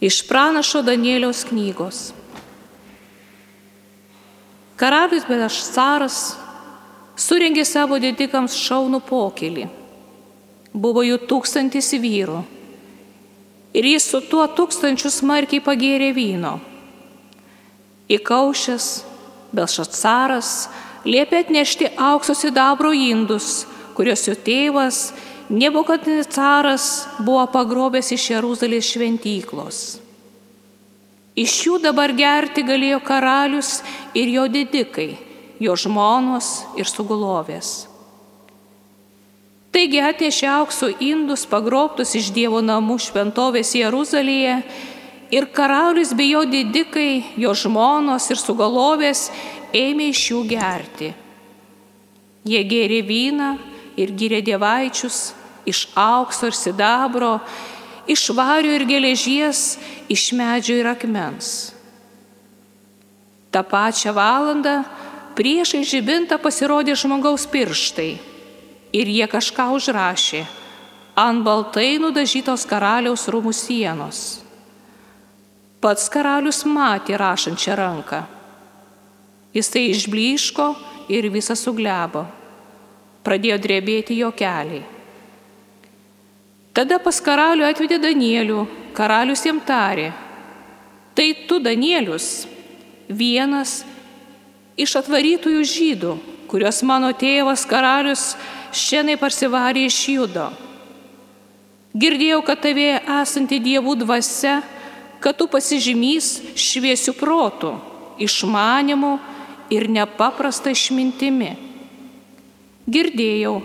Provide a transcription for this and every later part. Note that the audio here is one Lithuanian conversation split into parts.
Iš pranašo Danieliaus knygos. Karalius Belešcaras suringė savo didikams šaunų pokylį. Buvo jų tūkstantis vyrų. Ir jis su tuo tūkstančiu smarkiai pagėrė vyno. Įkaušęs Belšacaras liepė atnešti aukso sidabro indus, kuriuos jo tėvas Nebukadnecaras buvo pagrobęs iš Jeruzalės šventyklos. Iš jų dabar gerti galėjo karalius ir jo didikai, jo žmonos ir sugulovės. Taigi atnešė aukso indus pagrobtus iš Dievo namų šventovės Jeruzalėje ir karalius bei jo didikai, jo žmonos ir sugalovės ėmė iš jų gerti. Jie gėrė vyną ir gyrė dievaičius iš aukso ir sidabro, iš vario ir geležies, iš medžio ir akmens. Ta pačią valandą priešai žibintą pasirodė žmogaus pirštai ir jie kažką užrašė ant baltai nudažytos karaliaus rūmų sienos. Pats karalius matė rašančią ranką. Jisai išbliško ir visas suglebo. Pradėjo drebėti jo keliai. Tada pas karalių atvedė Danielių, karalius jam tarė, tai tu Danielius, vienas iš atvarytųjų žydų, kuriuos mano tėvas karalius šiandien parsivarė iš judo. Girdėjau, kad tavėje esanti dievų dvasia, kad tu pasižymys šviesių protų, išmanimu ir nepaprasta išmintimi. Girdėjau,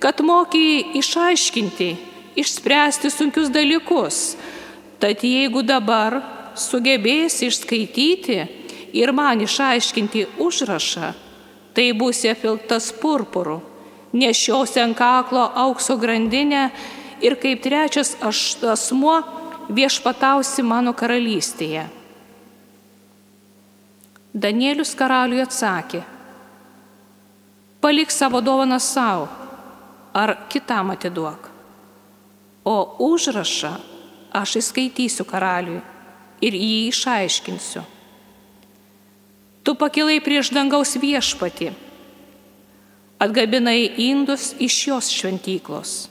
kad mokėjai išaiškinti išspręsti sunkius dalykus. Tad jeigu dabar sugebėsi išskaityti ir man išaiškinti užrašą, tai būsi apiltas purpuru, nešiosi ant kaklo aukso grandinę ir kaip trečias asmuo viešpatausi mano karalystėje. Danielius karaliui atsakė, palik savo dovaną savo ar kitam atiduok o užrašą aš įskaitysiu karaliui ir jį išaiškinsiu. Tu pakilai prieš dangaus viešpati, atgabinai indus iš jos šventyklos.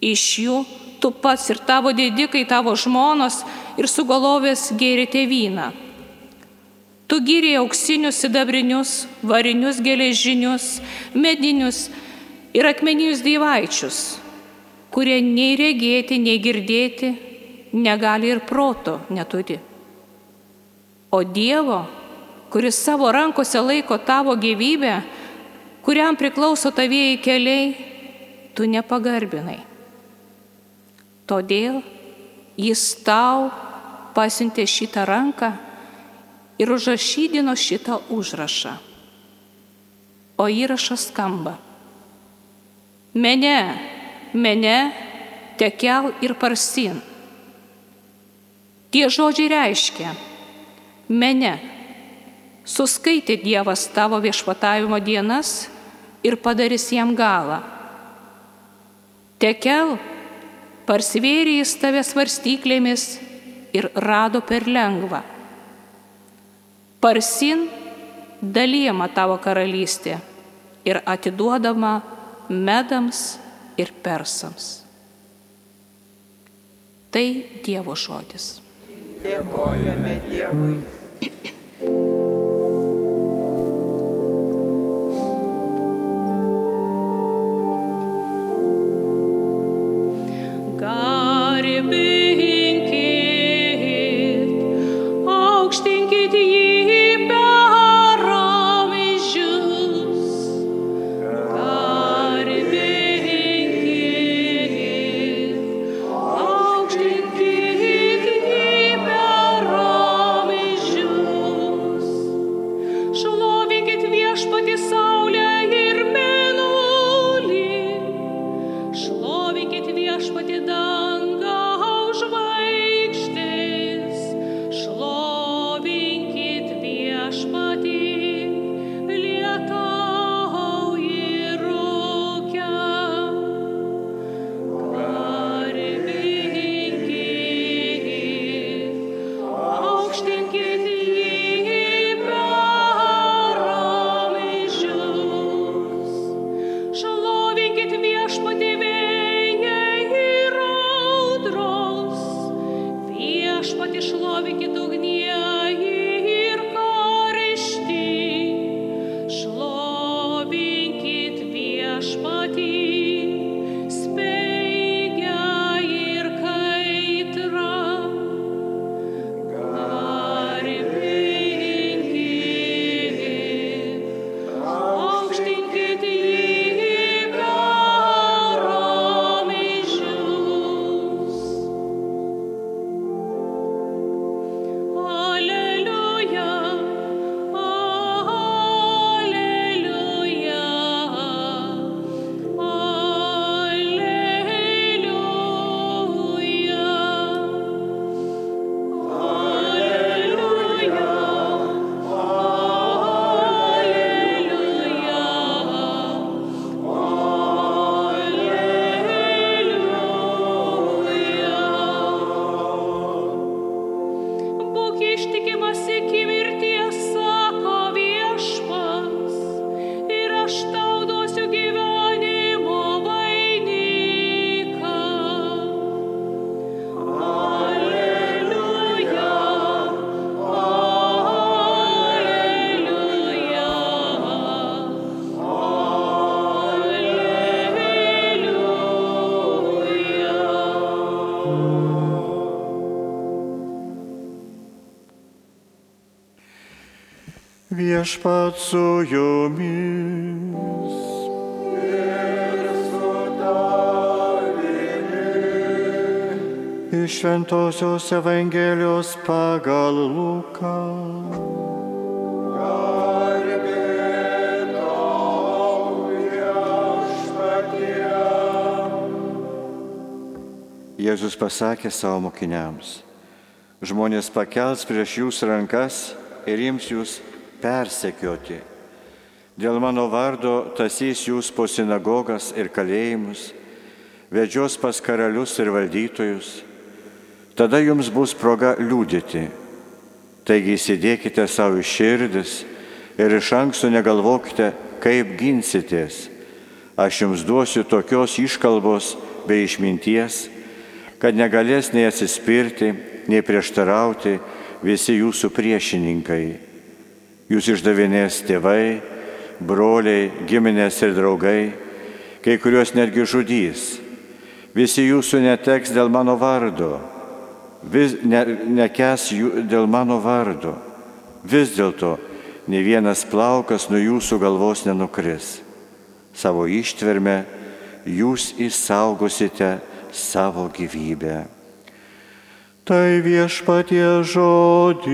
Iš jų tu pats ir tavo didikai, tavo žmonos ir sugalovės gėrėte vyną. Tu gyrė auksinius, sidabrinius, varinius, geležinius, medinius ir akmeninius dievaičius kurie nei regėti, nei girdėti negali ir proto neturi. O Dievo, kuris savo rankose laiko tavo gyvybę, kuriam priklauso tavieji keliai, tu nepagarbinai. Todėl jis tau pasiuntė šitą ranką ir užrašydino šitą užrašą. O įrašas skamba. Mene, mene, tekel ir parsin. Tie žodžiai reiškia, mene, suskaitė Dievas tavo viešpatavimo dienas ir padarys jam galą. Tekel, parsvėrė jis tave svarstyklėmis ir rado per lengvą. Parsin dalyjama tavo karalystė ir atiduodama medams ir persams. Tai Dievo žodis. Dėkojame Dievui. Viešpat su jumis. Iš Šventojios Evangelijos pagal Luką. Jėzus pasakė savo mokiniams, žmonės pakels prieš jūs rankas ir ims jūs persekioti. Dėl mano vardo tasys jūs po sinagogas ir kalėjimus, vedžios pas karalius ir valdytojus. Tada jums bus proga liūdėti. Taigi įsidėkite savo širdis ir iš anksto negalvokite, kaip ginsitės. Aš jums duosiu tokios iškalbos bei išminties, kad negalės nei atsispirti, nei prieštarauti visi jūsų priešininkai. Jūs išdavinės tėvai, broliai, giminės ir draugai, kai kuriuos netgi žudys. Visi jūsų neteks dėl mano vardo, vis, ne, nekes jų dėl mano vardo. Vis dėlto ne vienas plaukas nuo jūsų galvos nenukris. Savo ištvermę jūs įsaugosite savo gyvybę. Tai viešpatie žodis.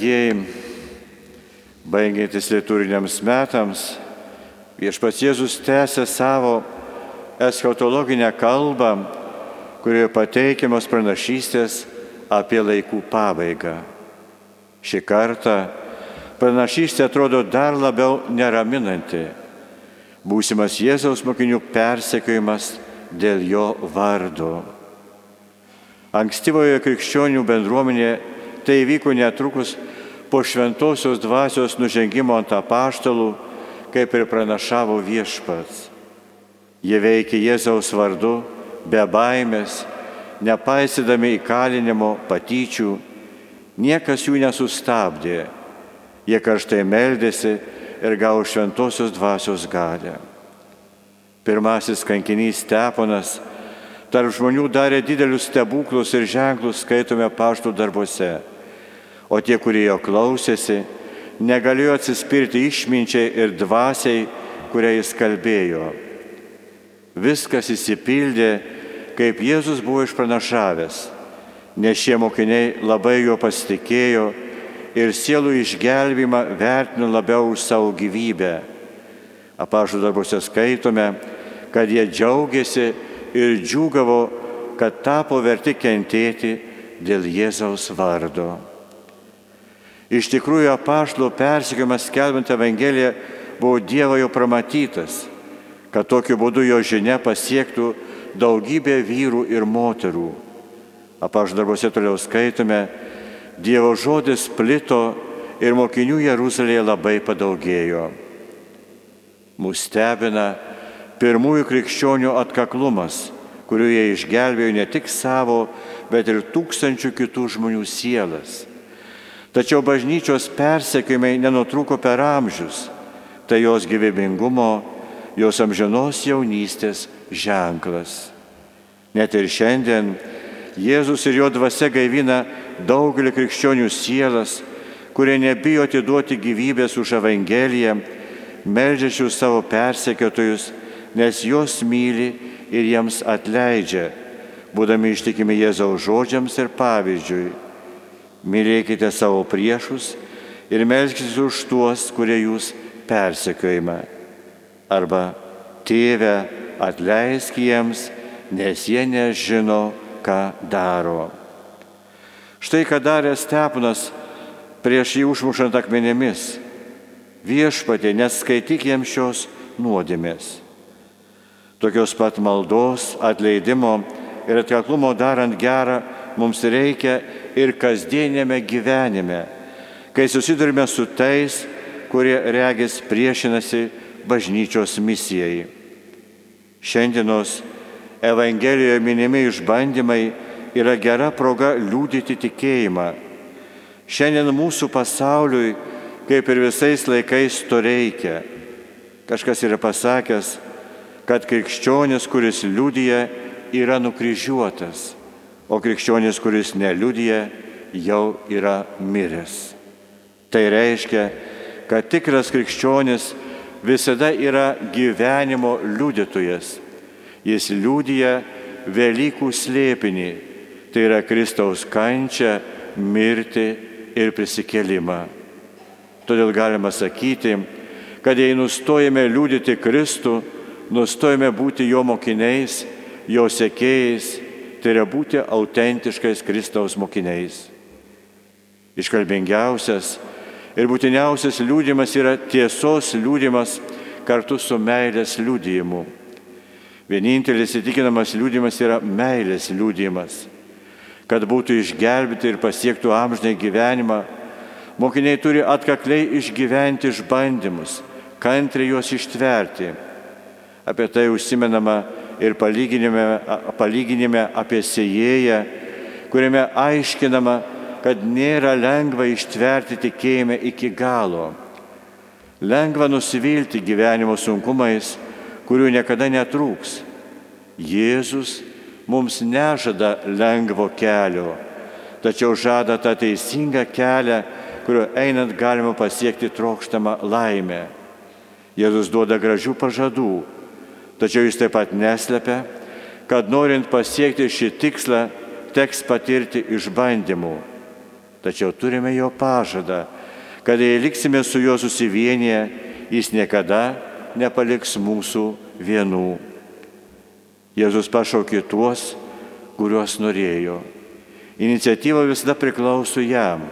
Brangieji, baigiantis lituriniams metams, viešpats Jėzus tęsė savo eschatologinę kalbą, kurioje pateikiamos pranašystės apie laikų pabaigą. Šį kartą pranašystė atrodo dar labiau neraminanti. Būsimas Jėzaus mokinių persekiojimas dėl jo vardo. Ankstyvoje krikščionių bendruomenėje tai įvyko netrukus po šventosios dvasios nužengimo ant apaštalų, kaip ir pranašavo viešpats. Jie veikė Jėzaus vardu, be baimės, nepaisydami įkalinimo patyčių, niekas jų nesustabdė. Jie karštai meldėsi ir gavo šventosios dvasios galę. Pirmasis kankinys Steponas tarp žmonių darė didelius stebuklus ir ženklus skaitome paštų darbuose, o tie, kurie jo klausėsi, negalėjo atsispirti išminčiai ir dvasiai, kurią jis kalbėjo. Viskas įsipildė, kaip Jėzus buvo išpranašavęs, nes šie mokiniai labai juo pasitikėjo ir sielų išgelbimą vertino labiau už savo gyvybę. Apašų darbuose skaitome, kad jie džiaugiasi ir džiūgavo, kad tapo verti kentėti dėl Jėzaus vardo. Iš tikrųjų, apaštų persikėjimas skelbant Evangeliją buvo Dievo jau pramatytas, kad tokiu būdu jo žinia pasiektų daugybę vyrų ir moterų. Apaštų darbuose toliau skaitome, Dievo žodis plito ir mokinių Jeruzalėje labai padaugėjo. Mūsų stebina pirmųjų krikščionių atkaklumas, kuriuo jie išgelbėjo ne tik savo, bet ir tūkstančių kitų žmonių sielas. Tačiau bažnyčios persekiojimai nenutruko per amžius. Tai jos gyvybingumo, jos amžinos jaunystės ženklas. Net ir šiandien Jėzus ir jo dvasia gaivina daugelį krikščionių sielas, kurie nebijo atiduoti gyvybės už Evangeliją, meldžiačių savo persekiotojus, nes juos myli ir jiems atleidžia, būdami ištikimi Jėzaus žodžiams ir pavyzdžiui. Mylėkite savo priešus ir melskite už tuos, kurie jūs persekiojama. Arba tėve atleisk jiems, nes jie nežino, ką daro. Štai ką darė Steponas prieš jį užmušant akmenėmis. Viešpatė, neskaityk jiems šios nuodėmės. Tokios pat maldos, atleidimo ir atkaklumo darant gerą mums reikia ir kasdienėme gyvenime, kai susidurime su tais, kurie regis priešinasi bažnyčios misijai. Šiandienos Evangelijoje minimi išbandymai yra gera proga liūdyti tikėjimą. Šiandien mūsų pasauliui, kaip ir visais laikais, to reikia. Kažkas yra pasakęs, kad krikščionis, kuris liūdija, yra nukryžiuotas o krikščionis, kuris neliudija, jau yra miręs. Tai reiškia, kad tikras krikščionis visada yra gyvenimo liudytojas. Jis liūdija Velykų slėpinį, tai yra Kristaus kančią, mirtį ir prisikelimą. Todėl galima sakyti, kad jei nustojame liūdyti Kristų, nustojame būti jo mokiniais, jo sekėjais tai yra būti autentiškais Kristaus mokiniais. Iškalbingiausias ir būtiniausias liūdimas yra tiesos liūdimas kartu su meilės liūdimu. Vienintelis įtikinamas liūdimas yra meilės liūdimas. Kad būtų išgelbėti ir pasiektų amžinai gyvenimą, mokiniai turi atkakliai išgyventi išbandymus, kantriai juos ištverti. Apie tai užsimenama ir palyginime, palyginime apie sėjėją, kuriame aiškinama, kad nėra lengva ištverti tikėjime iki galo. Lengva nusivilti gyvenimo sunkumais, kurių niekada netrūks. Jėzus mums nežada lengvo kelio, tačiau žada tą teisingą kelią, kuriuo einant galima pasiekti trokštamą laimę. Jėzus duoda gražių pažadų Tačiau jis taip pat neslepia, kad norint pasiekti šį tikslą, teks patirti išbandymų. Tačiau turime jo pažadą, kad jei liksime su juo susivienyje, jis niekada nepaliks mūsų vienų. Jėzus pašaukė tuos, kuriuos norėjo. Iniciatyva visada priklauso jam.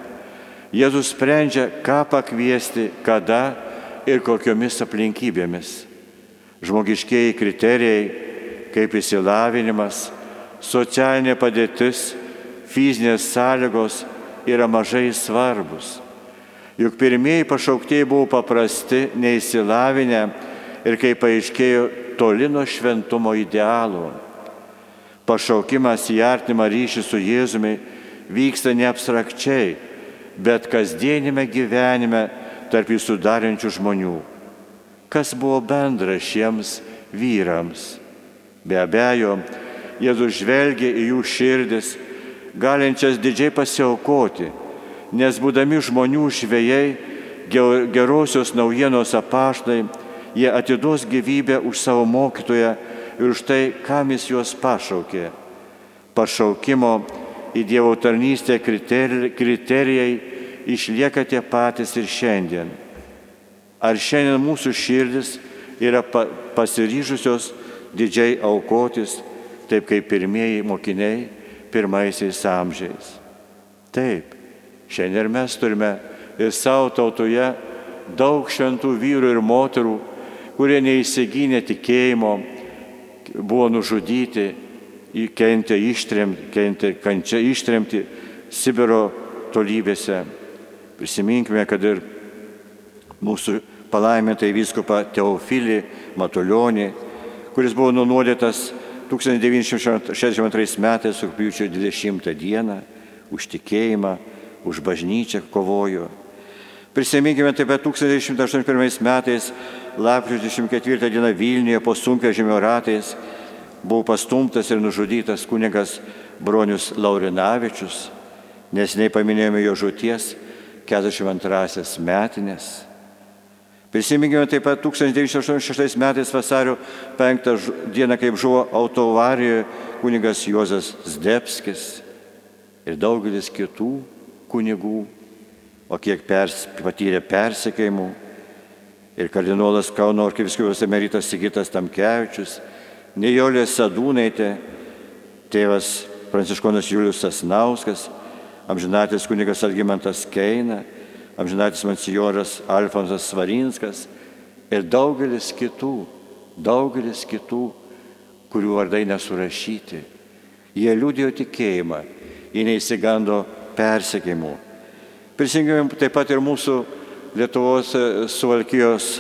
Jėzus sprendžia, ką pakviesti, kada ir kokiomis aplinkybėmis. Žmogiškieji kriterijai, kaip įsilavinimas, socialinė padėtis, fizinės sąlygos yra mažai svarbus. Juk pirmieji pašauktieji buvo paprasti, neįsilavinę ir kaip paaiškėjo, toli nuo šventumo idealų. Pašaukimas į artimą ryšį su Jėzumi vyksta ne abstrakčiai, bet kasdienime gyvenime tarp jų sudarančių žmonių kas buvo bendra šiems vyrams. Be abejo, Jėzus žvelgia į jų širdis, galinčias didžiai pasiaukoti, nes būdami žmonių žvėjai, gerosios naujienos apaštai, jie atiduos gyvybę už savo mokytoją ir už tai, kam jis juos pašaukė. Pašaukimo į Dievo tarnystę kriterijai išlieka tie patys ir šiandien. Ar šiandien mūsų širdis yra pasiryžusios didžiai aukotis, taip kaip pirmieji mokiniai pirmaisiais amžiais? Taip, šiandien mes turime ir savo tautoje daug šventų vyrų ir moterų, kurie neįsigynė tikėjimo, buvo nužudyti, kentė ištremti, kentė kančia ištremti Sibiro tolybėse. Prisiminkime, kad ir mūsų palaimintai vyskupą Teofilį Matulionį, kuris buvo nunuodėtas 1962 metais, rūpiučio 20 dieną, už tikėjimą, už bažnyčią kovojo. Prisiminkime taip pat 1981 metais, lapkričio 24 dieną Vilniuje po sunkvežimio ratais buvo pastumtas ir nužudytas kunigas Bronius Laurinavičius, nesiniai paminėjome jo žūties 42 metinės. Prisiminkime taip pat 1986 metais vasario 5 dieną, kaip žuvo autoavarijoje kunigas Juozas Zdebskis ir daugelis kitų kunigų, o kiek pers, patyrė persekėjimų. Ir kardinolas Kauno arkiviskupijos emeritas Sigitas Tamkevičius, Nijolė Sadūnaitė, tėvas Pranciškonas Julius Sasnauskas, amžinatis kunigas Algymantas Keina, amžinatis mansijoras Alfonsas Svarinskas ir daugelis kitų, daugelis kitų, kurių vardai nesurašyti. Jie liūdėjo tikėjimą, jie neįsigando persekimų. Prisiminkime taip pat ir mūsų Lietuvos suvalkijos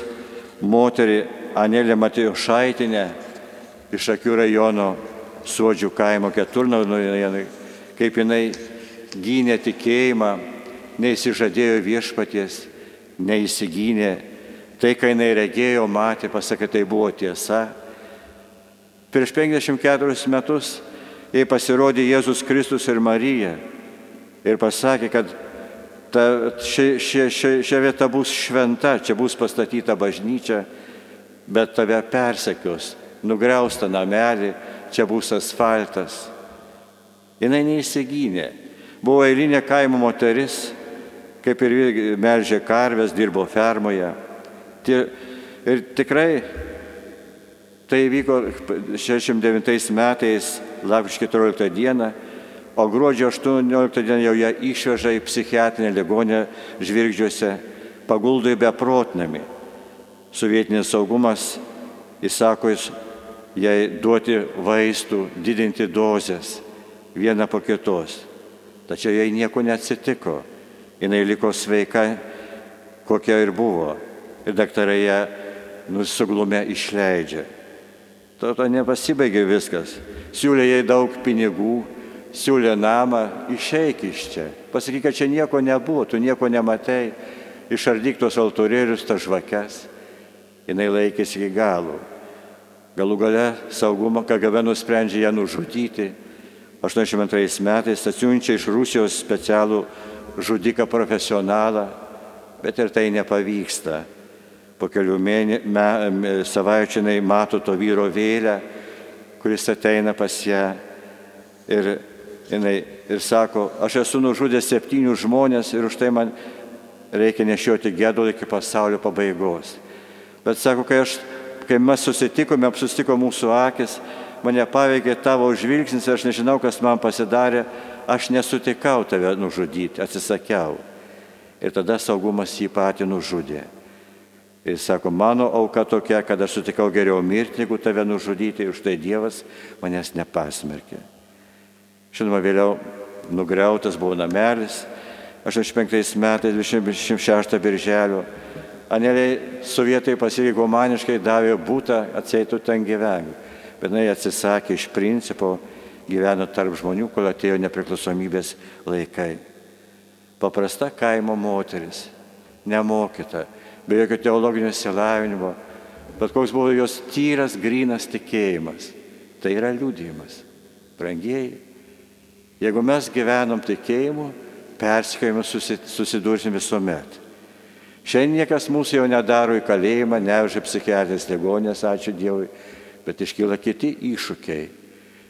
moterį Anelė Matėjo Šaitinę iš Akių rajono Suodžių kaimo Keturnaudoje, kaip jinai gynė tikėjimą, neįsižadėjo viešpaties, neįsigynė. Tai, ką jinai regėjo, matė, pasakė, tai buvo tiesa. Prieš 54 metus jai pasirodė Jėzus Kristus ir Marija ir pasakė, kad ta, ši, ši, ši, ši vieta bus šventa, čia bus pastatyta bažnyčia, bet tave persekios, nugriausta namelį, čia bus asfaltas. Jis neįsigynė. Buvo eilinė kaimo moteris, kaip ir melžė karves, dirbo fermoje. Ir tikrai tai vyko 69 metais, lapkričio 14 dieną, o gruodžio 18 dieną jau ją išveža į psichiatrinę ligonę žvirgždžiuose, paguldo į beprotnamį. Sovietinis saugumas įsako jai duoti vaistų, didinti dozes vieną po kitos. Tačiau jai nieko neatsitiko. Jis liko sveika, kokia ir buvo. Ir daktarai ją nusuglumę išleidžia. To, to nepasibaigė viskas. Siūlė jai daug pinigų, siūlė namą, išeik iš čia. Pasakyk, kad čia nieko nebuvo, tu nieko nematai. Išardyk tos altorėlius, tas žvakes. Jis laikėsi iki galo. Galų gale saugumo KGB nusprendžia ją nužudyti 82 metais atsiunčia iš Rusijos specialų žudiką profesionalą, bet ir tai nepavyksta. Po kelių mėne, me, savaičių jinai mato to vyro vėlę, kuris ateina pas ją ir, jinai, ir sako, aš esu nužudęs septynių žmonės ir už tai man reikia nešioti gėdulą iki pasaulio pabaigos. Bet sako, kai, aš, kai mes susitikome, susitiko mūsų akis, mane paveikė tavo žvilgsnis ir aš nežinau, kas man pasidarė, aš nesutikau tave nužudyti, atsisakiau. Ir tada saugumas jį patį nužudė. Ir sako, mano auka tokia, kad aš sutikau geriau mirti, negu tave nužudyti, ir už tai Dievas manęs nepasmerkė. Žinoma, vėliau nugriautas buvo namelis, 85 metais, 26 birželio. Aneliai sovietai pasirinko maniškai davė būtą, atseitų ten gyvenimą bet jinai atsisakė iš principo, gyveno tarp žmonių, kol atėjo nepriklausomybės laikai. Paprasta kaimo moteris, nemokyta, be jokio teologinio silavinimo, bet koks buvo jos tyras, grinas tikėjimas. Tai yra liūdėjimas. Brangieji, jeigu mes gyvenom tikėjimu, persikėjimu susidursim visuomet. Šiandien niekas mūsų jau nedaro į kalėjimą, neužia psichiatrijos ligonės, ačiū Dievui, bet iškyla kiti iššūkiai.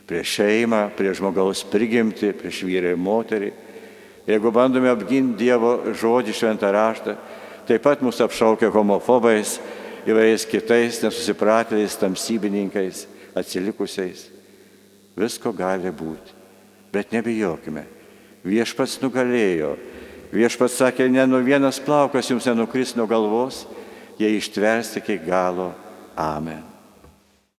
Prieš šeimą, prieš žmogaus prigimti, prieš vyrą ir moterį. Jeigu bandome apginti Dievo žodį šventą raštą, taip pat mūsų apšaukia homofobais, įvairiais kitais nesusipratėliais, tamsybininkais, atsilikusiais. Visko gali būti. Bet nebijokime. Viešpats nugalėjo. Viešpats sakė, ne nuo vienas plaukas jums nenukris nuo galvos, jei ištversti iki galo. Amen.